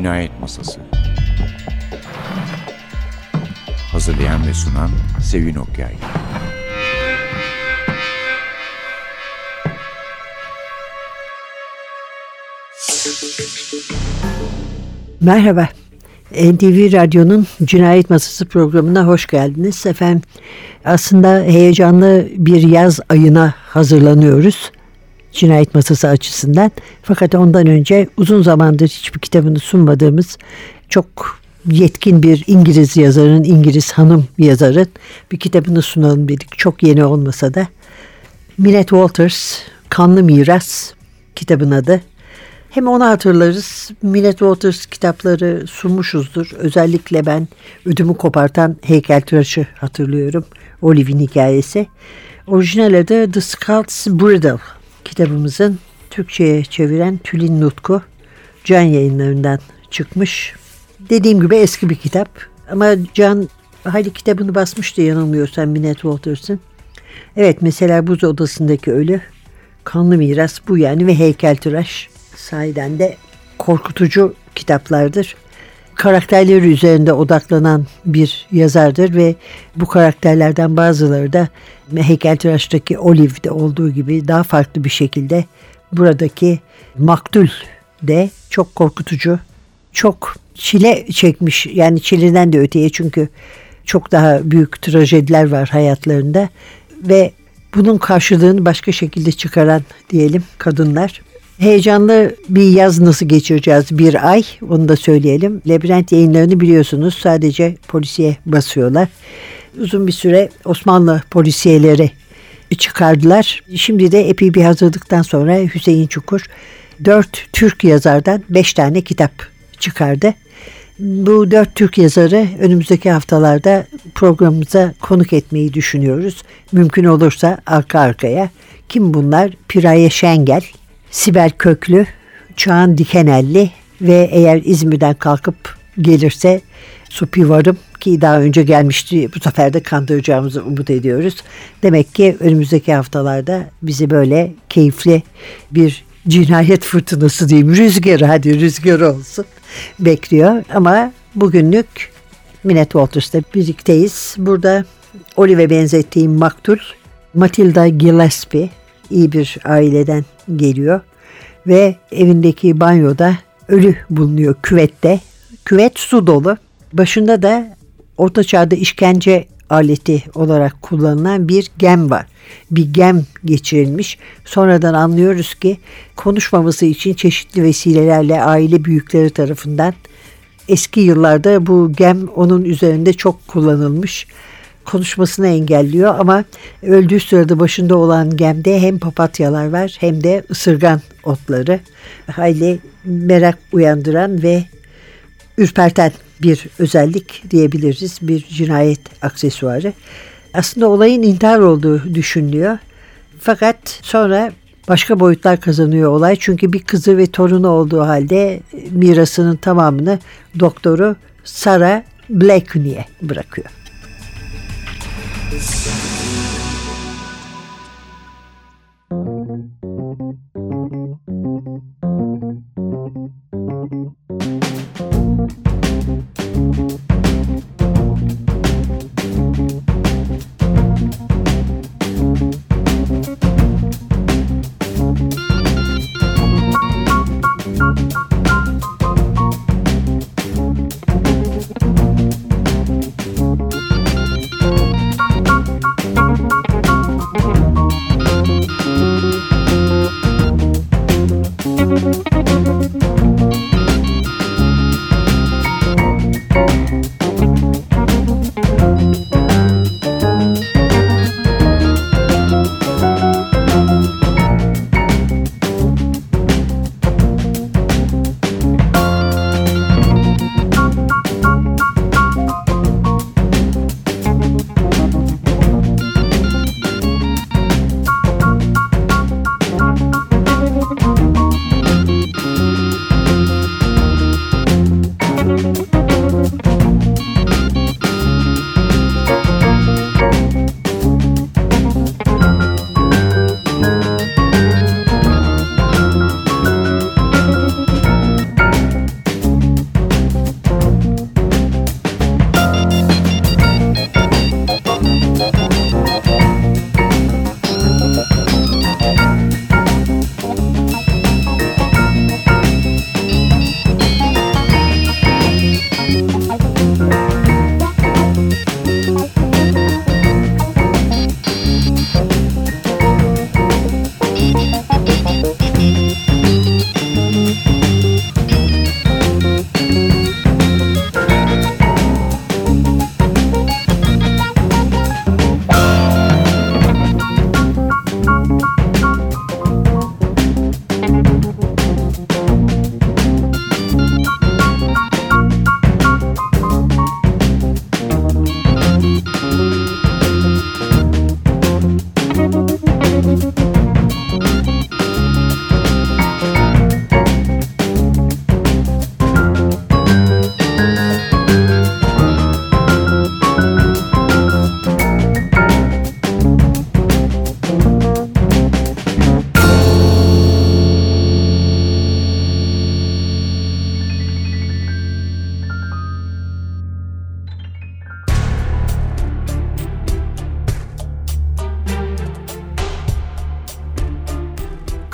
Cinayet Masası Hazırlayan ve sunan Sevin Okyay Merhaba. NTV Radyo'nun Cinayet Masası programına hoş geldiniz. Efendim aslında heyecanlı bir yaz ayına hazırlanıyoruz. Cinayet Masası açısından. Fakat ondan önce uzun zamandır hiçbir kitabını sunmadığımız çok yetkin bir İngiliz yazarın, İngiliz hanım yazarın bir kitabını sunalım dedik. Çok yeni olmasa da. Minette Walters, Kanlı Miras kitabın adı. Hem onu hatırlarız. Minette Waters kitapları sunmuşuzdur. Özellikle ben ödümü kopartan heykeltıraşı hatırlıyorum. Olive'in hikayesi. Orijinal adı The Scout's Bridle kitabımızın Türkçe'ye çeviren Tülin Nutku Can yayınlarından çıkmış. Dediğim gibi eski bir kitap ama Can hayli kitabını basmıştı yanılmıyorsam Minette Walters'ın. Evet mesela Buz Odası'ndaki Ölü, Kanlı Miras bu yani ve Heykeltıraş sahiden de korkutucu kitaplardır. Karakterleri üzerinde odaklanan bir yazardır ve bu karakterlerden bazıları da heykeltıraştaki Olive'de olduğu gibi daha farklı bir şekilde buradaki maktul de çok korkutucu, çok çile çekmiş yani çileden de öteye çünkü çok daha büyük trajediler var hayatlarında ve bunun karşılığını başka şekilde çıkaran diyelim kadınlar. Heyecanlı bir yaz nasıl geçireceğiz bir ay onu da söyleyelim. Labirent yayınlarını biliyorsunuz sadece polisiye basıyorlar. Uzun bir süre Osmanlı polisiyeleri çıkardılar. Şimdi de epey bir hazırlıktan sonra Hüseyin Çukur dört Türk yazardan beş tane kitap çıkardı. Bu dört Türk yazarı önümüzdeki haftalarda programımıza konuk etmeyi düşünüyoruz. Mümkün olursa arka arkaya. Kim bunlar? Piraye Şengel, Sibel Köklü, Çağan Dikenelli ve eğer İzmir'den kalkıp gelirse Supi Varım ki daha önce gelmişti bu sefer de kandıracağımızı umut ediyoruz. Demek ki önümüzdeki haftalarda bizi böyle keyifli bir cinayet fırtınası diyeyim rüzgarı hadi rüzgar olsun bekliyor ama bugünlük Minette Walters'ta birlikteyiz. Burada Olive benzettiğim maktul Matilda Gillespie iyi bir aileden geliyor ve evindeki banyoda ölü bulunuyor küvette. Küvet su dolu. Başında da orta çağda işkence aleti olarak kullanılan bir gem var. Bir gem geçirilmiş. Sonradan anlıyoruz ki konuşmaması için çeşitli vesilelerle aile büyükleri tarafından eski yıllarda bu gem onun üzerinde çok kullanılmış konuşmasını engelliyor ama öldüğü sırada başında olan gemde hem papatyalar var hem de ısırgan otları. Hayli merak uyandıran ve ürperten bir özellik diyebiliriz. Bir cinayet aksesuarı. Aslında olayın intihar olduğu düşünülüyor. Fakat sonra başka boyutlar kazanıyor olay. Çünkü bir kızı ve torunu olduğu halde mirasının tamamını doktoru Sarah Blakeney'e bırakıyor. Thank you.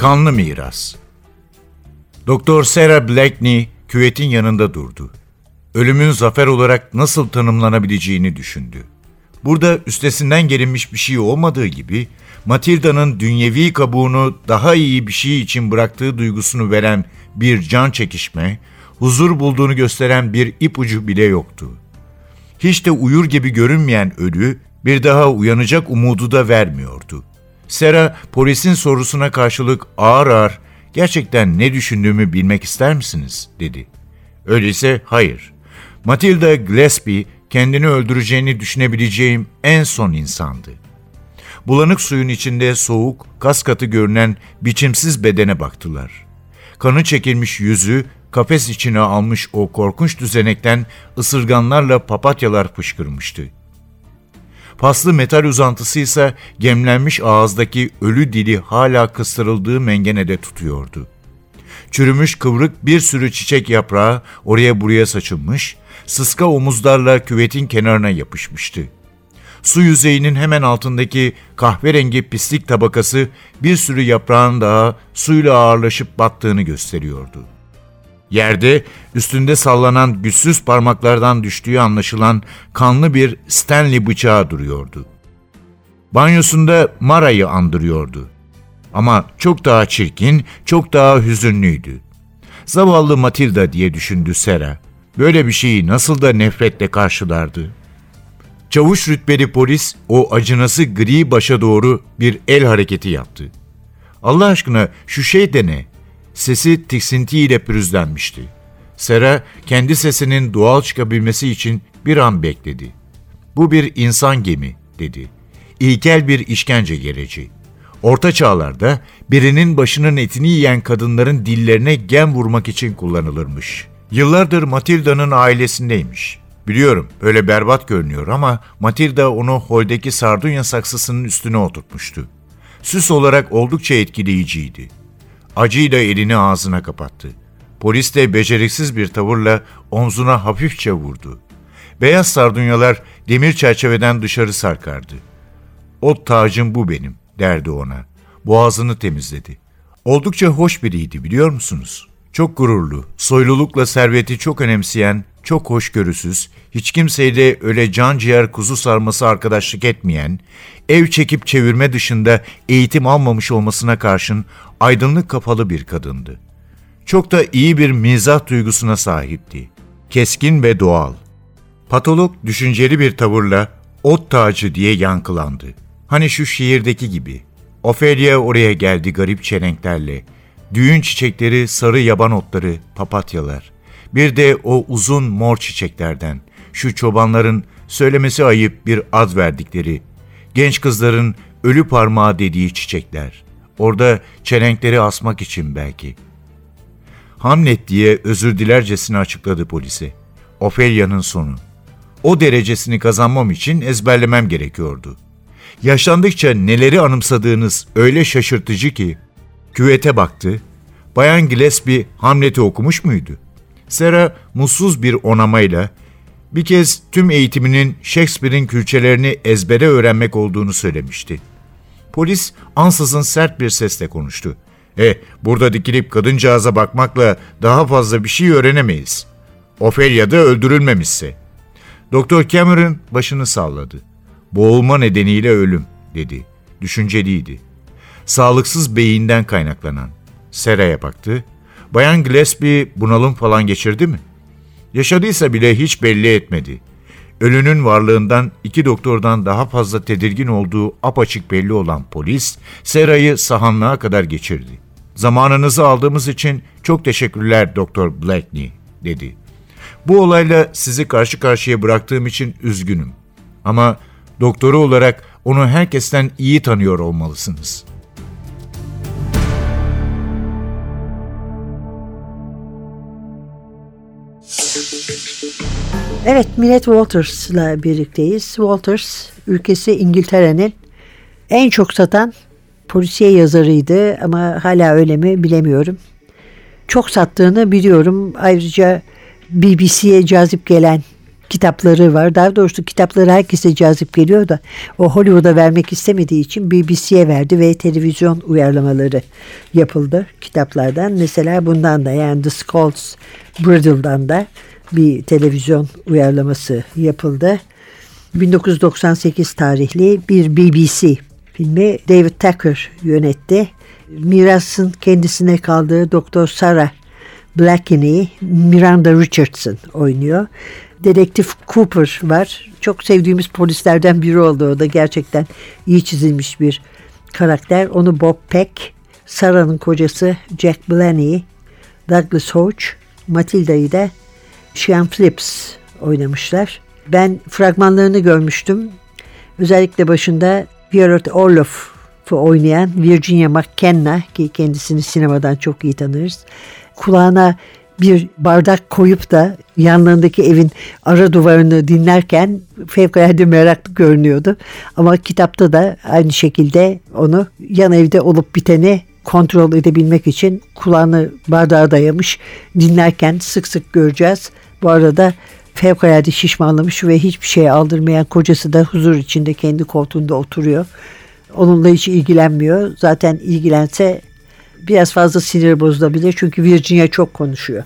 Kanlı miras. Doktor Sarah Blackney küvetin yanında durdu. Ölümün zafer olarak nasıl tanımlanabileceğini düşündü. Burada üstesinden gelinmiş bir şey olmadığı gibi Matilda'nın dünyevi kabuğunu daha iyi bir şey için bıraktığı duygusunu veren bir can çekişme, huzur bulduğunu gösteren bir ipucu bile yoktu. Hiç de uyur gibi görünmeyen ölü bir daha uyanacak umudu da vermiyordu. Sera polisin sorusuna karşılık ağır ağır gerçekten ne düşündüğümü bilmek ister misiniz dedi. Öyleyse hayır. Matilda Gillespie kendini öldüreceğini düşünebileceğim en son insandı. Bulanık suyun içinde soğuk, kas katı görünen biçimsiz bedene baktılar. Kanı çekilmiş yüzü, kafes içine almış o korkunç düzenekten ısırganlarla papatyalar fışkırmıştı. Paslı metal uzantısı ise gemlenmiş ağızdaki ölü dili hala kıstırıldığı mengenede tutuyordu. Çürümüş kıvrık bir sürü çiçek yaprağı oraya buraya saçılmış, sıska omuzlarla küvetin kenarına yapışmıştı. Su yüzeyinin hemen altındaki kahverengi pislik tabakası bir sürü yaprağın daha suyla ağırlaşıp battığını gösteriyordu. Yerde üstünde sallanan güçsüz parmaklardan düştüğü anlaşılan kanlı bir Stanley bıçağı duruyordu. Banyosunda Mara'yı andırıyordu. Ama çok daha çirkin, çok daha hüzünlüydü. Zavallı Matilda diye düşündü Sera. Böyle bir şeyi nasıl da nefretle karşılardı. Çavuş rütbeli polis o acınası gri başa doğru bir el hareketi yaptı. Allah aşkına şu şey de ne? Sesi tiksintiyle pürüzlenmişti. Sera kendi sesinin doğal çıkabilmesi için bir an bekledi. Bu bir insan gemi dedi. İlkel bir işkence gereci. Orta çağlarda birinin başının etini yiyen kadınların dillerine gem vurmak için kullanılırmış. Yıllardır Matilda'nın ailesindeymiş. Biliyorum öyle berbat görünüyor ama Matilda onu holdeki sardunya saksısının üstüne oturtmuştu. Süs olarak oldukça etkileyiciydi. Acıyla elini ağzına kapattı. Polis de beceriksiz bir tavırla omzuna hafifçe vurdu. Beyaz sardunyalar demir çerçeveden dışarı sarkardı. O tacım bu benim derdi ona. Boğazını temizledi. Oldukça hoş biriydi biliyor musunuz? Çok gururlu, soylulukla serveti çok önemseyen, çok hoşgörüsüz, hiç kimseyle öyle can ciğer kuzu sarması arkadaşlık etmeyen, ev çekip çevirme dışında eğitim almamış olmasına karşın aydınlık kafalı bir kadındı. Çok da iyi bir mizah duygusuna sahipti. Keskin ve doğal. Patolog düşünceli bir tavırla ot tacı diye yankılandı. Hani şu şiirdeki gibi. Ophelia oraya geldi garip çelenklerle. Düğün çiçekleri, sarı yaban otları, papatyalar. Bir de o uzun mor çiçeklerden. Şu çobanların söylemesi ayıp bir ad verdikleri. Genç kızların ölü parmağı dediği çiçekler. Orada çelenkleri asmak için belki. Hamlet diye özür dilercesine açıkladı polise. Ophelia'nın sonu. O derecesini kazanmam için ezberlemem gerekiyordu. Yaşlandıkça neleri anımsadığınız öyle şaşırtıcı ki. Küvete baktı. Bayan Gillespie Hamlet'i okumuş muydu? Sera mutsuz bir onamayla bir kez tüm eğitiminin Shakespeare'in külçelerini ezbere öğrenmek olduğunu söylemişti. Polis ansızın sert bir sesle konuştu. E, burada dikilip kadıncağıza bakmakla daha fazla bir şey öğrenemeyiz. Ophelia da öldürülmemişse. Doktor Cameron başını salladı. Boğulma nedeniyle ölüm, dedi. Düşünceliydi. Sağlıksız beyinden kaynaklanan. Sera'ya baktı. Bayan Gillespie bunalım falan geçirdi mi? Yaşadıysa bile hiç belli etmedi. Ölünün varlığından iki doktordan daha fazla tedirgin olduğu apaçık belli olan polis, Sera'yı sahanlığa kadar geçirdi. Zamanınızı aldığımız için çok teşekkürler Doktor Blackney, dedi. Bu olayla sizi karşı karşıya bıraktığım için üzgünüm. Ama doktoru olarak onu herkesten iyi tanıyor olmalısınız.'' Evet, Millet Walters'la birlikteyiz. Walters, ülkesi İngiltere'nin en çok satan polisiye yazarıydı ama hala öyle mi bilemiyorum. Çok sattığını biliyorum. Ayrıca BBC'ye cazip gelen kitapları var. Daha doğrusu kitapları herkese cazip geliyor da o Hollywood'a vermek istemediği için BBC'ye verdi ve televizyon uyarlamaları yapıldı kitaplardan. Mesela bundan da yani The Scold's Bridle'dan da bir televizyon uyarlaması yapıldı. 1998 tarihli bir BBC filmi David Tucker yönetti. Mirasın kendisine kaldığı Doktor Sarah Blackeney Miranda Richardson oynuyor. Dedektif Cooper var. Çok sevdiğimiz polislerden biri oldu. O da gerçekten iyi çizilmiş bir karakter. Onu Bob Peck, Sarah'ın kocası Jack Blaney, Douglas Hodge, Matilda'yı da Sean Phillips oynamışlar. Ben fragmanlarını görmüştüm. Özellikle başında Violet Orloff'u oynayan Virginia McKenna ki kendisini sinemadan çok iyi tanırız. Kulağına bir bardak koyup da yanlarındaki evin ara duvarını dinlerken fevkalade meraklı görünüyordu. Ama kitapta da aynı şekilde onu yan evde olup biteni kontrol edebilmek için kulağını bardağa dayamış dinlerken sık sık göreceğiz. Bu arada fevkalade şişmanlamış ve hiçbir şeye aldırmayan kocası da huzur içinde kendi koltuğunda oturuyor. Onunla hiç ilgilenmiyor. Zaten ilgilense biraz fazla sinir bozulabilir çünkü Virginia çok konuşuyor.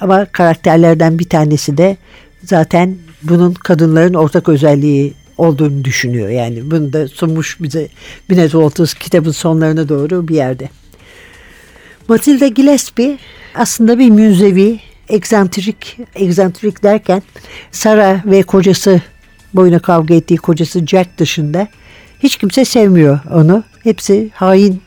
Ama karakterlerden bir tanesi de zaten bunun kadınların ortak özelliği olduğunu düşünüyor. Yani bunu da sunmuş bize Binet Walters kitabın sonlarına doğru bir yerde. Matilda Gillespie aslında bir müzevi, egzantrik, egzantrik derken Sara ve kocası boyuna kavga ettiği kocası Jack dışında hiç kimse sevmiyor onu. Hepsi hain,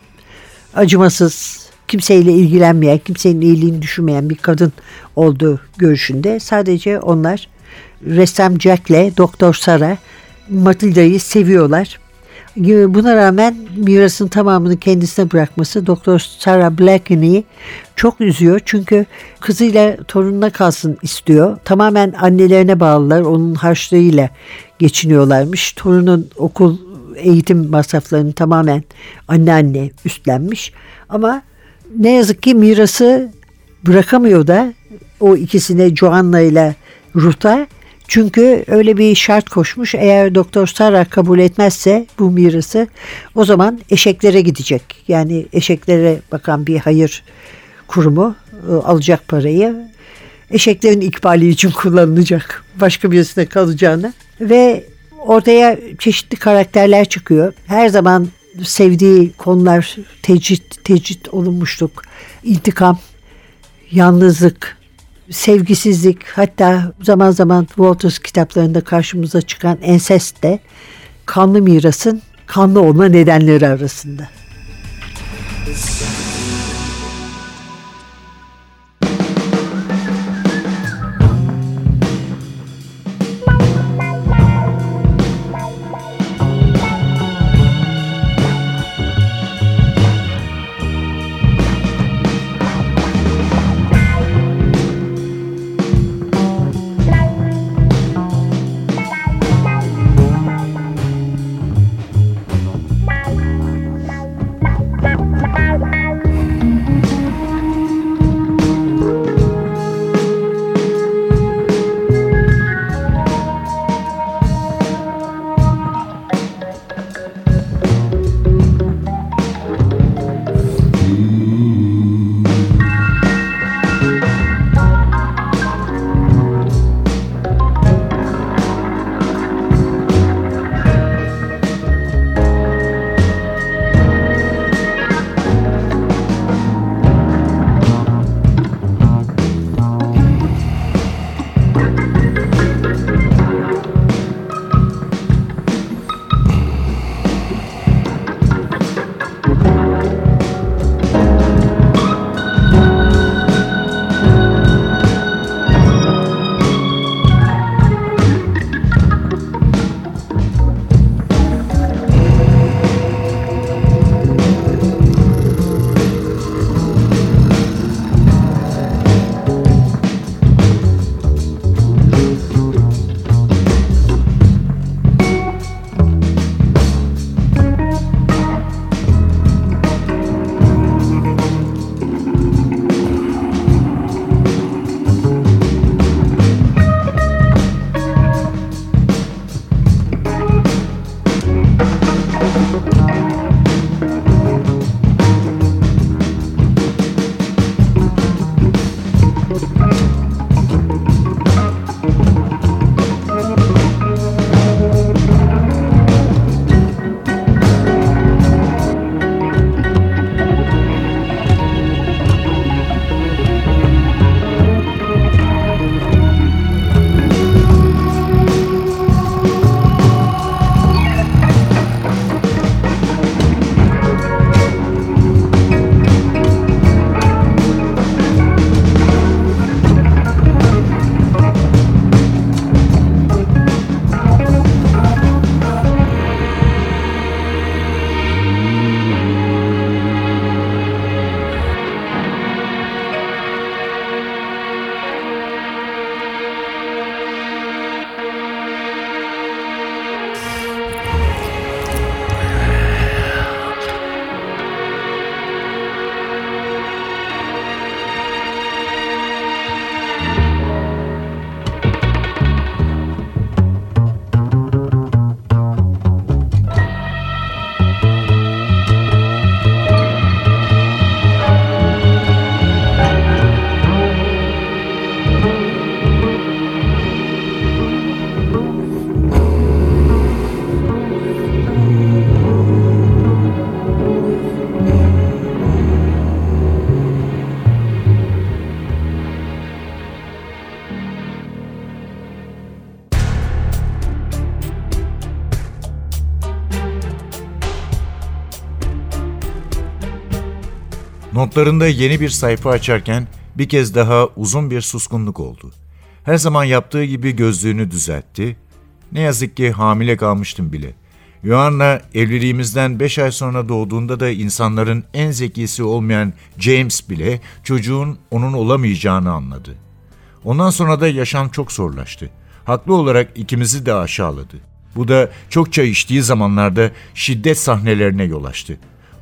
acımasız, kimseyle ilgilenmeyen, kimsenin iyiliğini düşünmeyen bir kadın olduğu görüşünde. Sadece onlar ressam Jack'le Doktor Sara Matilda'yı seviyorlar. Buna rağmen mirasın tamamını kendisine bırakması Doktor Sarah Blackeney'i çok üzüyor. Çünkü kızıyla torununa kalsın istiyor. Tamamen annelerine bağlılar. Onun harçlığıyla geçiniyorlarmış. Torunun okul eğitim masraflarını tamamen anneanne üstlenmiş. Ama ne yazık ki mirası bırakamıyor da o ikisine Joanna ile Ruth'a çünkü öyle bir şart koşmuş. Eğer Doktor Sarah kabul etmezse bu mirası o zaman eşeklere gidecek. Yani eşeklere bakan bir hayır kurumu e, alacak parayı. Eşeklerin ikbali için kullanılacak. Başka birisine kalacağını. Ve ortaya çeşitli karakterler çıkıyor. Her zaman sevdiği konular tecrit, tecrit olunmuşluk, intikam, yalnızlık, sevgisizlik hatta zaman zaman Walters kitaplarında karşımıza çıkan ensest de kanlı mirasın kanlı olma nedenleri arasında. Bye. Notlarında yeni bir sayfa açarken bir kez daha uzun bir suskunluk oldu. Her zaman yaptığı gibi gözlüğünü düzeltti. Ne yazık ki hamile kalmıştım bile. Joanna evliliğimizden beş ay sonra doğduğunda da insanların en zekisi olmayan James bile çocuğun onun olamayacağını anladı. Ondan sonra da yaşam çok zorlaştı. Haklı olarak ikimizi de aşağıladı. Bu da çok çay içtiği zamanlarda şiddet sahnelerine yol açtı.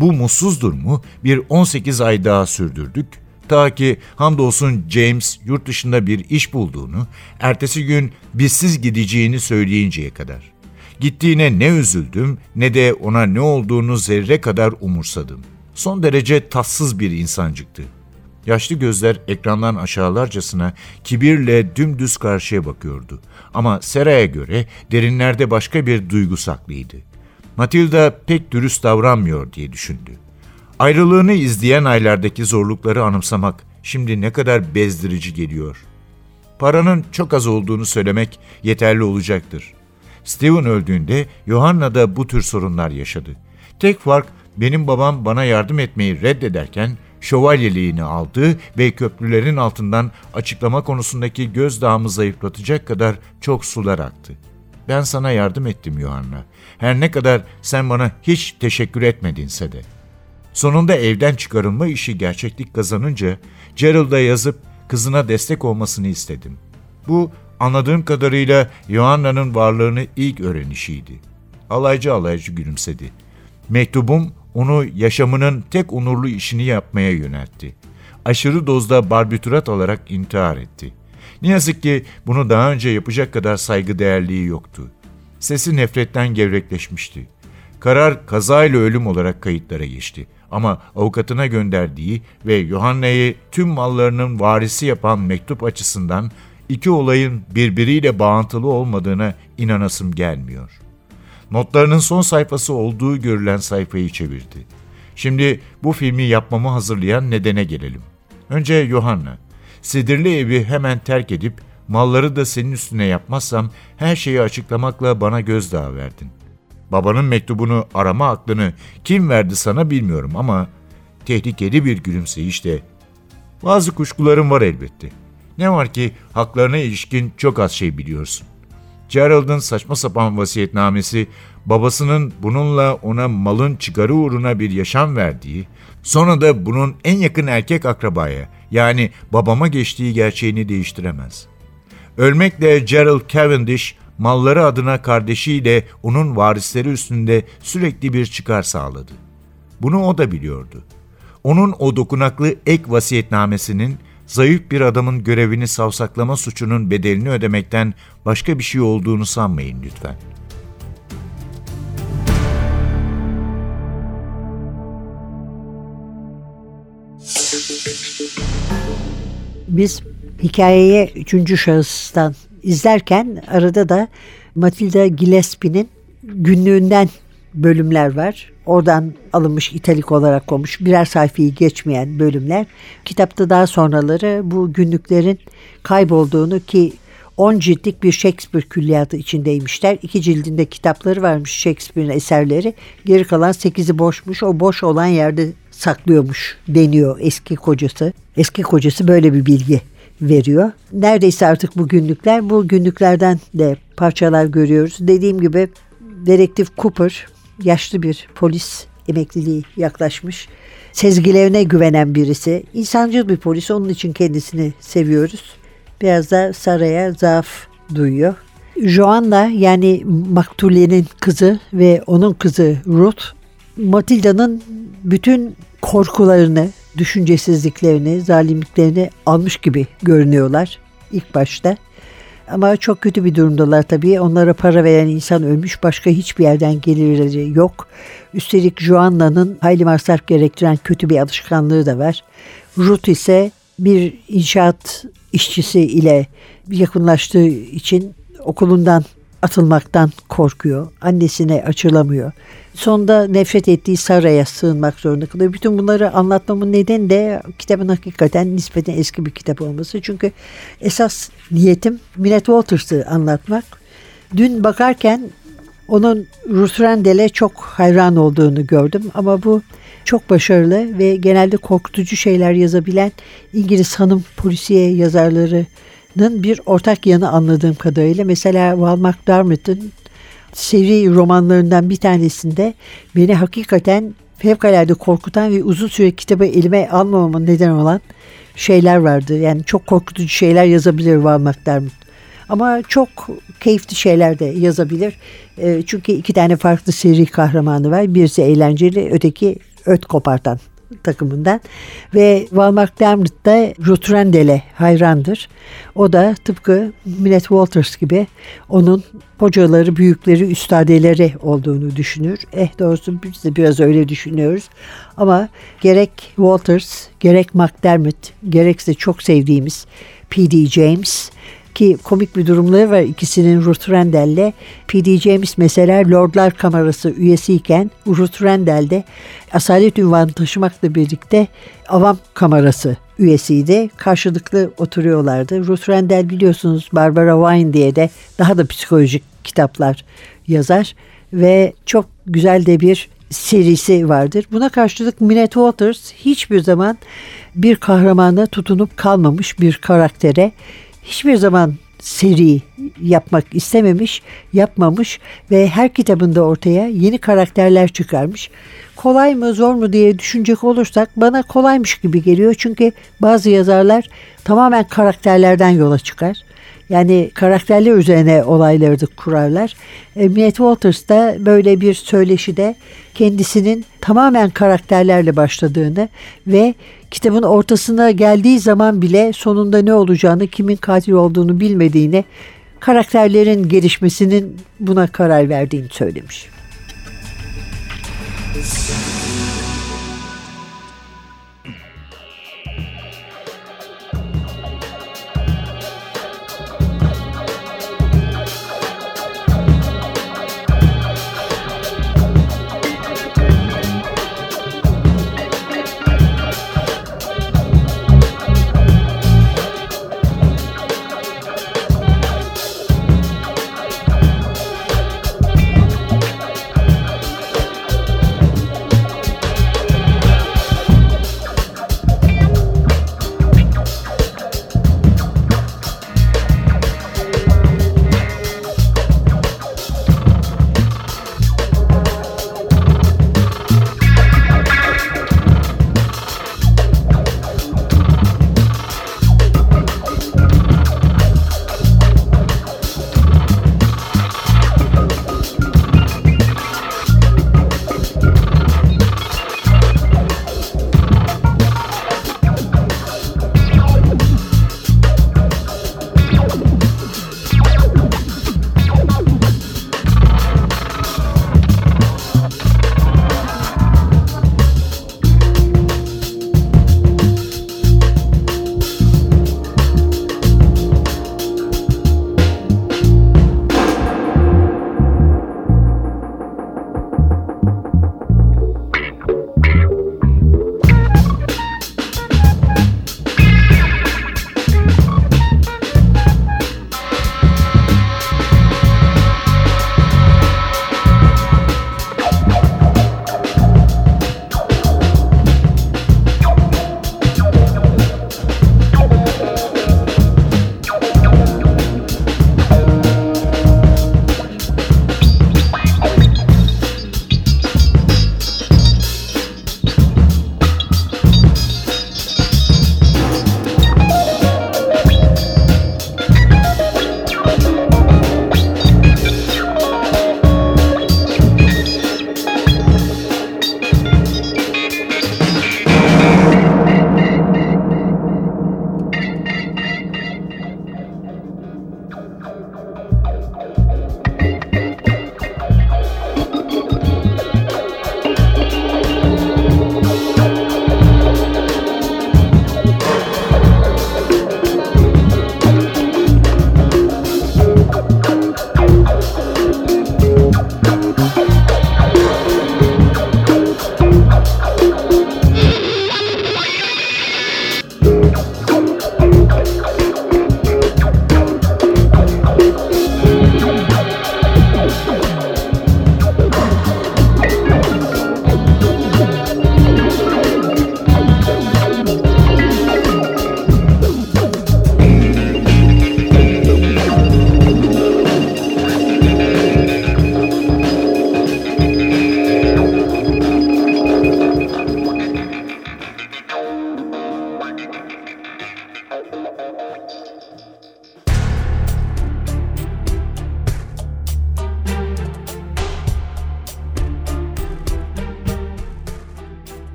Bu mutsuz durumu bir 18 ay daha sürdürdük. Ta ki hamdolsun James yurt dışında bir iş bulduğunu, ertesi gün bizsiz gideceğini söyleyinceye kadar. Gittiğine ne üzüldüm ne de ona ne olduğunu zerre kadar umursadım. Son derece tatsız bir insancıktı. Yaşlı gözler ekrandan aşağılarcasına kibirle dümdüz karşıya bakıyordu. Ama Sera'ya göre derinlerde başka bir duygu saklıydı. Matilda pek dürüst davranmıyor diye düşündü. Ayrılığını izleyen aylardaki zorlukları anımsamak şimdi ne kadar bezdirici geliyor. Paranın çok az olduğunu söylemek yeterli olacaktır. Steven öldüğünde Johanna da bu tür sorunlar yaşadı. Tek fark benim babam bana yardım etmeyi reddederken şövalyeliğini aldı ve köprülerin altından açıklama konusundaki gözdağımı zayıflatacak kadar çok sular aktı. Ben sana yardım ettim Johanna. Her ne kadar sen bana hiç teşekkür etmedinse de. Sonunda evden çıkarılma işi gerçeklik kazanınca Gerald'a yazıp kızına destek olmasını istedim. Bu anladığım kadarıyla Johanna'nın varlığını ilk öğrenişiydi. Alaycı alaycı gülümsedi. Mektubum onu yaşamının tek onurlu işini yapmaya yöneltti. Aşırı dozda barbiturat alarak intihar etti. Ne yazık ki bunu daha önce yapacak kadar saygıdeğerliği yoktu. Sesi nefretten gevrekleşmişti. Karar kazayla ölüm olarak kayıtlara geçti. Ama avukatına gönderdiği ve Johanna'yı tüm mallarının varisi yapan mektup açısından iki olayın birbiriyle bağıntılı olmadığına inanasım gelmiyor. Notlarının son sayfası olduğu görülen sayfayı çevirdi. Şimdi bu filmi yapmamı hazırlayan nedene gelelim. Önce Johanna. Sedirli evi hemen terk edip malları da senin üstüne yapmazsam her şeyi açıklamakla bana gözdağı verdin. Babanın mektubunu arama aklını kim verdi sana bilmiyorum ama tehlikeli bir gülümseyişle bazı kuşkularım var elbette. Ne var ki haklarına ilişkin çok az şey biliyorsun. Gerald'ın saçma sapan vasiyetnamesi, babasının bununla ona malın çıkarı uğruna bir yaşam verdiği, sonra da bunun en yakın erkek akrabaya, yani babama geçtiği gerçeğini değiştiremez. Ölmekle Gerald Cavendish, malları adına kardeşiyle onun varisleri üstünde sürekli bir çıkar sağladı. Bunu o da biliyordu. Onun o dokunaklı ek vasiyetnamesinin zayıf bir adamın görevini savsaklama suçunun bedelini ödemekten başka bir şey olduğunu sanmayın lütfen. Biz hikayeye üçüncü şahıstan izlerken arada da Matilda Gillespie'nin günlüğünden bölümler var. Oradan alınmış italik olarak konmuş birer sayfayı geçmeyen bölümler. Kitapta daha sonraları bu günlüklerin kaybolduğunu ki 10 ciltlik bir Shakespeare külliyatı içindeymişler. İki cildinde kitapları varmış Shakespeare'in eserleri. Geri kalan 8'i boşmuş. O boş olan yerde saklıyormuş deniyor eski kocası. Eski kocası böyle bir bilgi veriyor. Neredeyse artık bu günlükler bu günlüklerden de parçalar görüyoruz. Dediğim gibi Dedektif Cooper yaşlı bir polis emekliliği yaklaşmış. Sezgilerine güvenen birisi. İnsancıl bir polis onun için kendisini seviyoruz. Biraz da Sara'ya zaaf duyuyor. Joanna yani Maktule'nin kızı ve onun kızı Ruth Matilda'nın bütün korkularını, düşüncesizliklerini, zalimliklerini almış gibi görünüyorlar ilk başta. Ama çok kötü bir durumdalar tabii. Onlara para veren insan ölmüş. Başka hiçbir yerden gelirleri yok. Üstelik Joanna'nın hayli masraf gerektiren kötü bir alışkanlığı da var. Ruth ise bir inşaat işçisi ile yakınlaştığı için okulundan atılmaktan korkuyor. Annesine açılamıyor. Sonunda nefret ettiği Sara'ya sığınmak zorunda kalıyor. Bütün bunları anlatmamın nedeni de kitabın hakikaten nispeten eski bir kitap olması. Çünkü esas niyetim Minette Walters'ı anlatmak. Dün bakarken onun Ruth Randall'e çok hayran olduğunu gördüm ama bu çok başarılı ve genelde korkutucu şeyler yazabilen İngiliz hanım polisiye yazarlarının bir ortak yanı anladığım kadarıyla. Mesela Val McDermott'ın seri romanlarından bir tanesinde beni hakikaten fevkalade korkutan ve uzun süre kitabı elime almamamın neden olan şeyler vardı. Yani çok korkutucu şeyler yazabilir Val McDermott. Ama çok keyifli şeyler de yazabilir. E, çünkü iki tane farklı seri kahramanı var. Birisi eğlenceli, öteki öt kopartan takımından ve Val McDermott da Ruth Randall'e hayrandır. O da tıpkı Minette Walters gibi onun hocaları, büyükleri, üstadeleri olduğunu düşünür. Eh doğrusu biz de biraz öyle düşünüyoruz. Ama gerek Walters, gerek McDermott, gerekse çok sevdiğimiz P.D. James ki komik bir durumları var ikisinin Ruth Randall'le. P.D. James mesela Lordlar Kamerası üyesiyken Ruth Randall de asalet ünvanı taşımakla birlikte Avam Kamerası üyesiydi. Karşılıklı oturuyorlardı. Ruth Randall biliyorsunuz Barbara Wine diye de daha da psikolojik kitaplar yazar ve çok güzel de bir serisi vardır. Buna karşılık Minette Waters hiçbir zaman bir kahramana tutunup kalmamış bir karaktere hiçbir zaman seri yapmak istememiş, yapmamış ve her kitabında ortaya yeni karakterler çıkarmış. Kolay mı zor mu diye düşünecek olursak bana kolaymış gibi geliyor. Çünkü bazı yazarlar tamamen karakterlerden yola çıkar. Yani karakterler üzerine olayları da kurarlar. E, Minette Walters da böyle bir söyleşide kendisinin tamamen karakterlerle başladığını ve kitabın ortasına geldiği zaman bile sonunda ne olacağını, kimin katil olduğunu bilmediğini, karakterlerin gelişmesinin buna karar verdiğini söylemiş.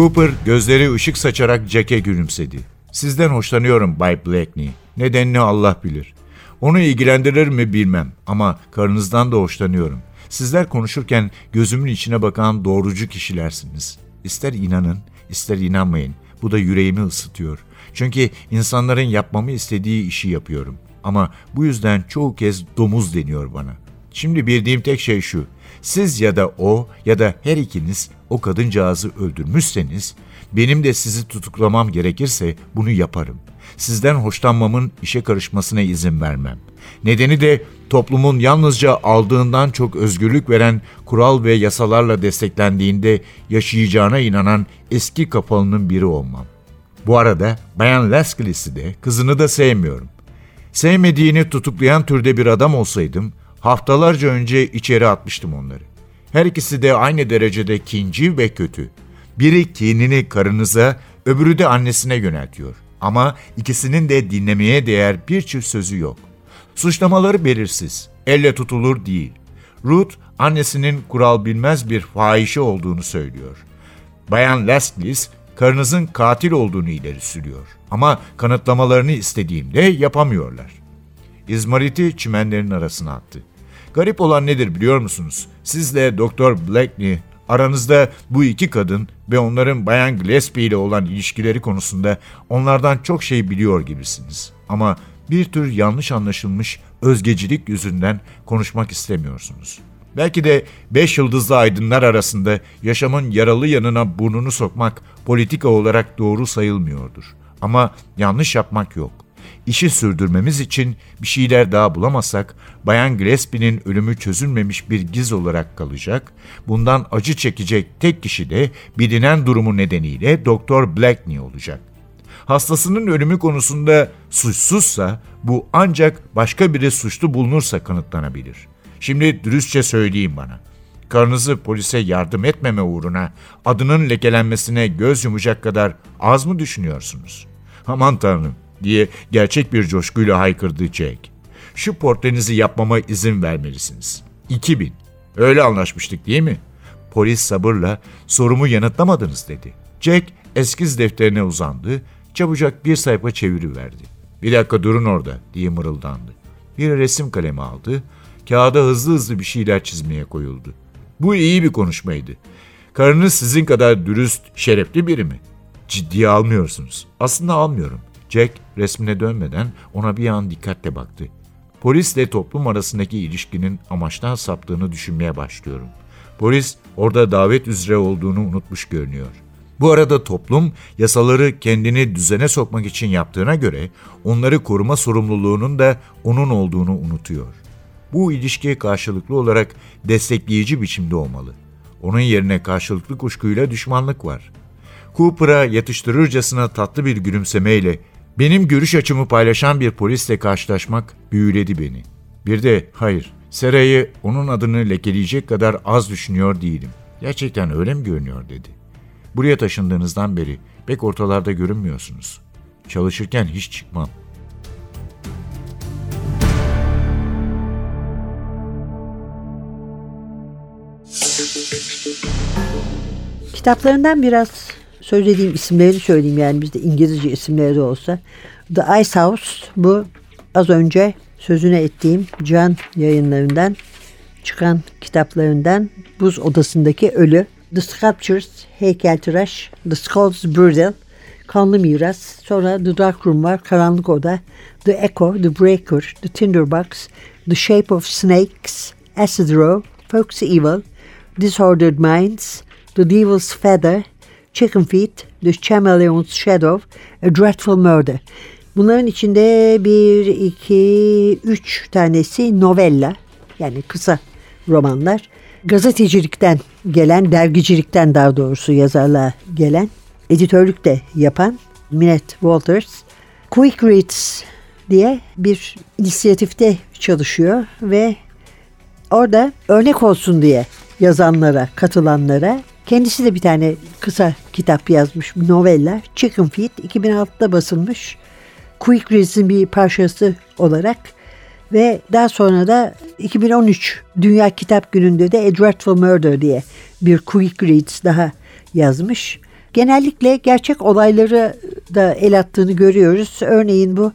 Cooper gözleri ışık saçarak Jack'e gülümsedi. Sizden hoşlanıyorum Bay Blackney. Nedenini Allah bilir. Onu ilgilendirir mi bilmem ama karınızdan da hoşlanıyorum. Sizler konuşurken gözümün içine bakan doğrucu kişilersiniz. İster inanın, ister inanmayın. Bu da yüreğimi ısıtıyor. Çünkü insanların yapmamı istediği işi yapıyorum. Ama bu yüzden çoğu kez domuz deniyor bana. Şimdi bildiğim tek şey şu. Siz ya da o ya da her ikiniz o kadıncağızı öldürmüşseniz benim de sizi tutuklamam gerekirse bunu yaparım. Sizden hoşlanmamın işe karışmasına izin vermem. Nedeni de toplumun yalnızca aldığından çok özgürlük veren kural ve yasalarla desteklendiğinde yaşayacağına inanan eski kapalının biri olmam. Bu arada Bayan Lascalis'i de kızını da sevmiyorum. Sevmediğini tutuklayan türde bir adam olsaydım haftalarca önce içeri atmıştım onları. Her ikisi de aynı derecede kinci ve kötü. Biri kinini karınıza, öbürü de annesine yöneltiyor. Ama ikisinin de dinlemeye değer bir çift sözü yok. Suçlamaları belirsiz, elle tutulur değil. Ruth, annesinin kural bilmez bir fahişe olduğunu söylüyor. Bayan Leslie, karınızın katil olduğunu ileri sürüyor. Ama kanıtlamalarını istediğimde yapamıyorlar. İzmariti çimenlerin arasına attı. Garip olan nedir biliyor musunuz? Sizle Doktor Blackney aranızda bu iki kadın ve onların Bayan Gillespie ile olan ilişkileri konusunda onlardan çok şey biliyor gibisiniz. Ama bir tür yanlış anlaşılmış özgecilik yüzünden konuşmak istemiyorsunuz. Belki de beş yıldızlı aydınlar arasında yaşamın yaralı yanına burnunu sokmak politika olarak doğru sayılmıyordur. Ama yanlış yapmak yok. İşi sürdürmemiz için bir şeyler daha bulamazsak Bayan Gillespie'nin ölümü çözülmemiş bir giz olarak kalacak. Bundan acı çekecek tek kişi de bilinen durumu nedeniyle Doktor Blackney olacak. Hastasının ölümü konusunda suçsuzsa bu ancak başka biri suçlu bulunursa kanıtlanabilir. Şimdi dürüstçe söyleyeyim bana. Karınızı polise yardım etmeme uğruna adının lekelenmesine göz yumacak kadar az mı düşünüyorsunuz? Aman tanrım diye gerçek bir coşkuyla haykırdı Jack. Şu portrenizi yapmama izin vermelisiniz. 2000. Öyle anlaşmıştık değil mi? Polis sabırla sorumu yanıtlamadınız dedi. Jack eskiz defterine uzandı, çabucak bir sayfa çeviri verdi. Bir dakika durun orada diye mırıldandı. Bir resim kalemi aldı, kağıda hızlı hızlı bir şeyler çizmeye koyuldu. Bu iyi bir konuşmaydı. Karınız sizin kadar dürüst, şerefli biri mi? Ciddiye almıyorsunuz. Aslında almıyorum. Jack resmine dönmeden ona bir an dikkatle baktı. Polisle toplum arasındaki ilişkinin amaçtan saptığını düşünmeye başlıyorum. Polis orada davet üzere olduğunu unutmuş görünüyor. Bu arada toplum yasaları kendini düzene sokmak için yaptığına göre onları koruma sorumluluğunun da onun olduğunu unutuyor. Bu ilişki karşılıklı olarak destekleyici biçimde olmalı. Onun yerine karşılıklı kuşkuyla düşmanlık var. Cooper'a yatıştırırcasına tatlı bir gülümsemeyle benim görüş açımı paylaşan bir polisle karşılaşmak büyüledi beni. Bir de hayır, Sera'yı onun adını lekeleyecek kadar az düşünüyor değilim. Gerçekten öyle mi görünüyor dedi. Buraya taşındığınızdan beri pek ortalarda görünmüyorsunuz. Çalışırken hiç çıkmam. Kitaplarından biraz söylediğim isimleri söyleyeyim yani bizde İngilizce isimleri olsa. The Ice House bu az önce sözüne ettiğim Can yayınlarından çıkan kitaplarından Buz Odasındaki Ölü, The Sculptures, Heykeltıraş, The Skulls Burial, Kanlı Miras, sonra The Dark Room var, Karanlık Oda, The Echo, The Breaker, The Tinderbox, The Shape of Snakes, Acid Row, Foxy Evil, Disordered Minds, The Devil's Feather, Chicken Feet, The Chameleon's Shadow, A Dreadful Murder. Bunların içinde bir, iki, üç tanesi novella yani kısa romanlar. Gazetecilikten gelen, dergicilikten daha doğrusu yazarlığa gelen, editörlük de yapan Minette Walters. Quick Reads diye bir inisiyatifte çalışıyor ve orada örnek olsun diye yazanlara, katılanlara kendisi de bir tane kısa kitap yazmış, novella. Chicken Feet 2006'da basılmış. Quick Reads'in bir parçası olarak ve daha sonra da 2013 Dünya Kitap Günü'nde de A Dreadful Murder diye bir Quick Reads daha yazmış. genellikle gerçek olayları da el attığını görüyoruz. Örneğin bu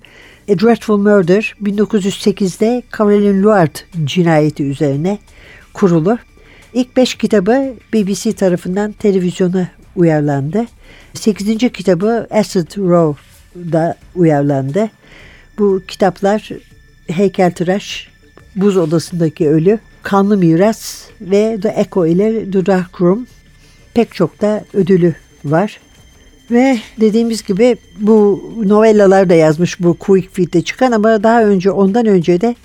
A Dreadful Murder 1908'de Caroline Luard cinayeti üzerine kurulu. İlk beş kitabı BBC tarafından televizyona uyarlandı. Sekizinci kitabı Acid Row'da uyarlandı. Bu kitaplar Heykeltıraş, Buz Odasındaki Ölü, Kanlı Miras ve The Echo ile The Dark Room pek çok da ödülü var. Ve dediğimiz gibi bu novellalar da yazmış bu Quick Fit'te çıkan ama daha önce ondan önce de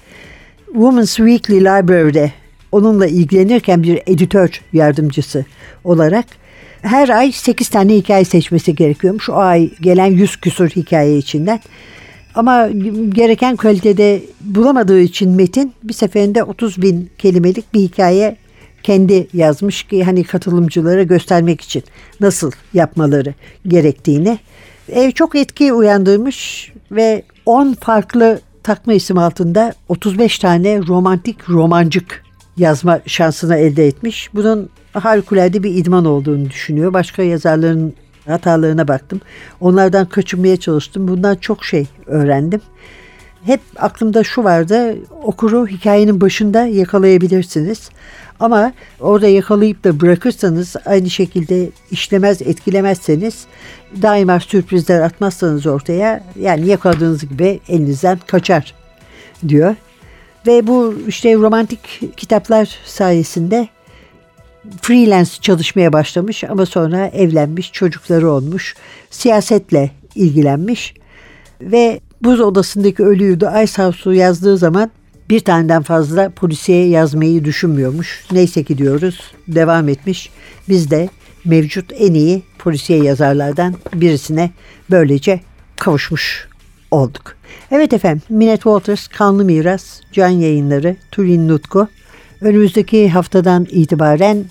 Women's Weekly Library'de onunla ilgilenirken bir editör yardımcısı olarak her ay 8 tane hikaye seçmesi gerekiyormuş. O ay gelen 100 küsur hikaye içinden. Ama gereken kalitede bulamadığı için Metin bir seferinde 30 bin kelimelik bir hikaye kendi yazmış ki hani katılımcılara göstermek için nasıl yapmaları gerektiğini. Ev çok etki uyandırmış ve 10 farklı takma isim altında 35 tane romantik romancık yazma şansını elde etmiş. Bunun harikulade bir idman olduğunu düşünüyor. Başka yazarların hatalarına baktım. Onlardan kaçınmaya çalıştım. Bundan çok şey öğrendim. Hep aklımda şu vardı. Okuru hikayenin başında yakalayabilirsiniz. Ama orada yakalayıp da bırakırsanız aynı şekilde işlemez etkilemezseniz daima sürprizler atmazsanız ortaya yani yakaladığınız gibi elinizden kaçar diyor. Ve bu işte romantik kitaplar sayesinde freelance çalışmaya başlamış ama sonra evlenmiş, çocukları olmuş, siyasetle ilgilenmiş ve buz odasındaki ölüyü de Ice House'u yazdığı zaman bir taneden fazla polisiye yazmayı düşünmüyormuş. Neyse ki diyoruz devam etmiş. Biz de mevcut en iyi polisiye yazarlardan birisine böylece kavuşmuş olduk. Evet efendim Minette Walters Kanlı Miras Can Yayınları Turin Nutku önümüzdeki haftadan itibaren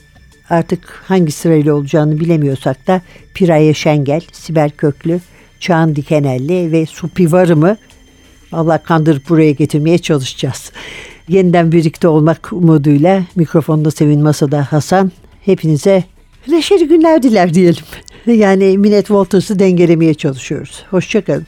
artık hangi sırayla olacağını bilemiyorsak da Piraye Şengel, Sibel Köklü, Çağan Dikenelli ve Supi Varım'ı Allah kandırıp buraya getirmeye çalışacağız. Yeniden birlikte olmak umuduyla mikrofonda Sevin Masa'da Hasan hepinize neşeli günler diler diyelim. Yani Minette Walters'ı dengelemeye çalışıyoruz. Hoşçakalın.